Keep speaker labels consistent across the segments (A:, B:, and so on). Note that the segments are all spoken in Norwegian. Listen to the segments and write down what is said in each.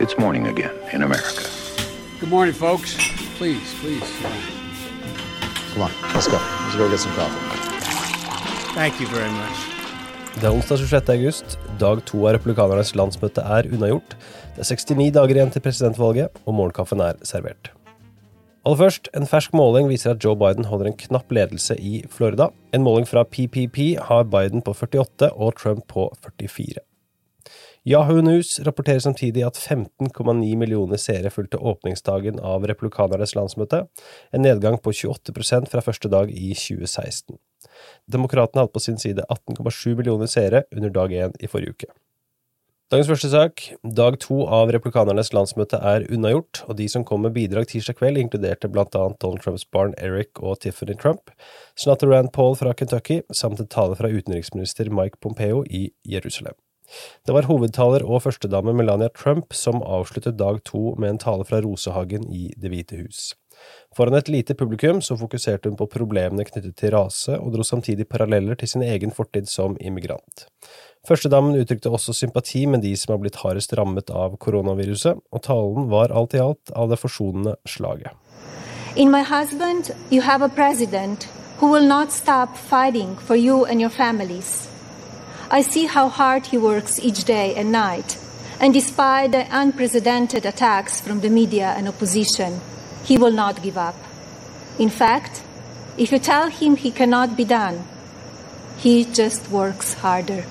A: It's morning again in America.
B: Good morning, folks. Please, please.
C: Come on, let's go. Let's go get some coffee.
B: Thank you very much.
D: Det er onsdag 26. august. Dag to av republikanernes landsmøte er unnagjort. Det er 69 dager igjen til presidentvalget, og morgenkaffen er servert. Aller først, en fersk måling viser at Joe Biden holder en knapp ledelse i Florida. En måling fra PPP har Biden på 48 og Trump på 44. Yahoo News rapporterer samtidig at 15,9 millioner seere fulgte åpningsdagen av republikanernes landsmøte, en nedgang på 28% fra første dag i 2016. Demokratene hadde på sin side 18,7 millioner seere under dag én i forrige uke. Dagens første sak. Dag to av republikanernes landsmøte er unnagjort, og de som kom med bidrag tirsdag kveld, inkluderte blant annet Donald Trumps barn Eric og Tiffany Trump, senator Rand Paul fra Kentucky, samt en tale fra utenriksminister Mike Pompeo i Jerusalem. Det var hovedtaler og førstedame Melania Trump som avsluttet dag to med en tale fra Rosehagen i Det hvite hus. Foran et lite publikum så fokuserte hun på problemene knyttet til rase, og dro samtidig paralleller til sin egen fortid som immigrant. Førstedamen uttrykte også sympati med de som har blitt hardest rammet av koronaviruset, og talen var alt i alt av det forsonende slaget.
E: In my husband, you have a president who will not stop fighting for you and your families. I see how hard he works each day and night. And despite the unprecedented attacks from the media and opposition, he will not give up. In fact, if you tell him he cannot be done, he just works harder.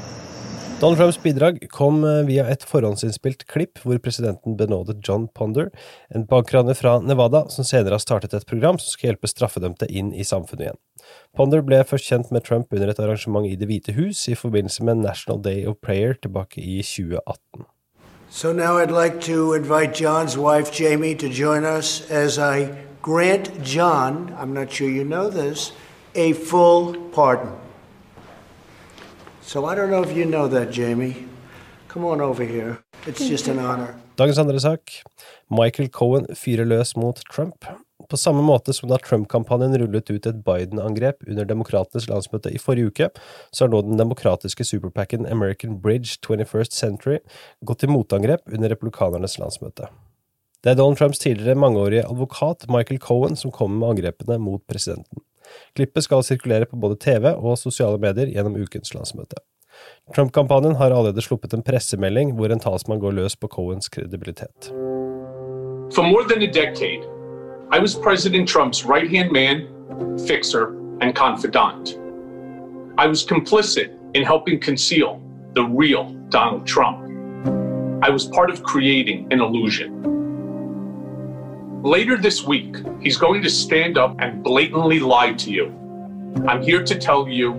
D: Donald Trumps bidrag kom eh, via et forhåndsinnspilt klipp hvor presidenten benådet John Ponder, en bankraner fra Nevada som senere har startet et program som skal hjelpe straffedømte inn i samfunnet igjen. Ponder ble først kjent med Trump under et arrangement i Det hvite hus i forbindelse med National Day of Prayer tilbake i 2018.
F: So now I'd like to John's wife Jamie to join us as I grant John, I'm not sure you know this, a full pardon. So I don't know if you know that, Jamie. Come on over here. It's just an honor.
D: Dagens andre sak. Michael Cohen fyrer løs mot Trump. På samme måte som da Trump-kampanjen rullet ut et Biden-angrep under demokratenes landsmøte i forrige uke, så har nå den demokratiske superpacken American Bridge 21st Century gått til motangrep under republikanernes landsmøte. Det er Donald Trumps tidligere mangeårige advokat Michael Cohen som kommer med angrepene mot presidenten. Klippet skal sirkulere på både TV og sosiale medier gjennom ukens landsmøte. Trump-kampanjen har allerede sluppet en pressemelding hvor en talsmann går løs på Cohens kredibilitet.
G: For more than a decade, I was President Trump's right hand man, fixer, and confidant. I was complicit in helping conceal the real Donald Trump. I was part of creating an illusion. Later this week, he's going to stand up and blatantly lie to you. I'm here to tell you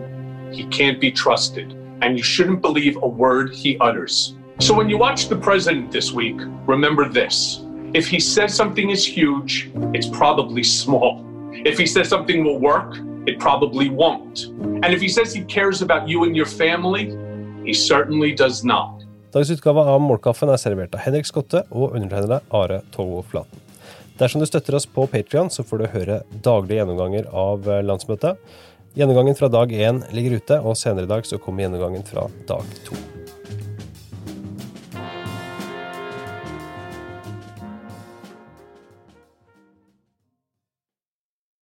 G: he can't be trusted, and you shouldn't believe a word he utters. So when you watch the president this week, remember this. If he says something is huge, it's probably small. If he says something will work, it probably won't. And if he says he cares about you and your family, he certainly does not.
D: Dagens utgave av Målkaffen er servert av Henrik Skotte og undertegnede Are Togo Flaten. Dersom du støtter oss på Patrion, så får du høre daglige gjennomganger av eh, landsmøtet. Gjennomgangen fra dag én ligger ute, og senere i dag så kommer gjennomgangen fra dag to.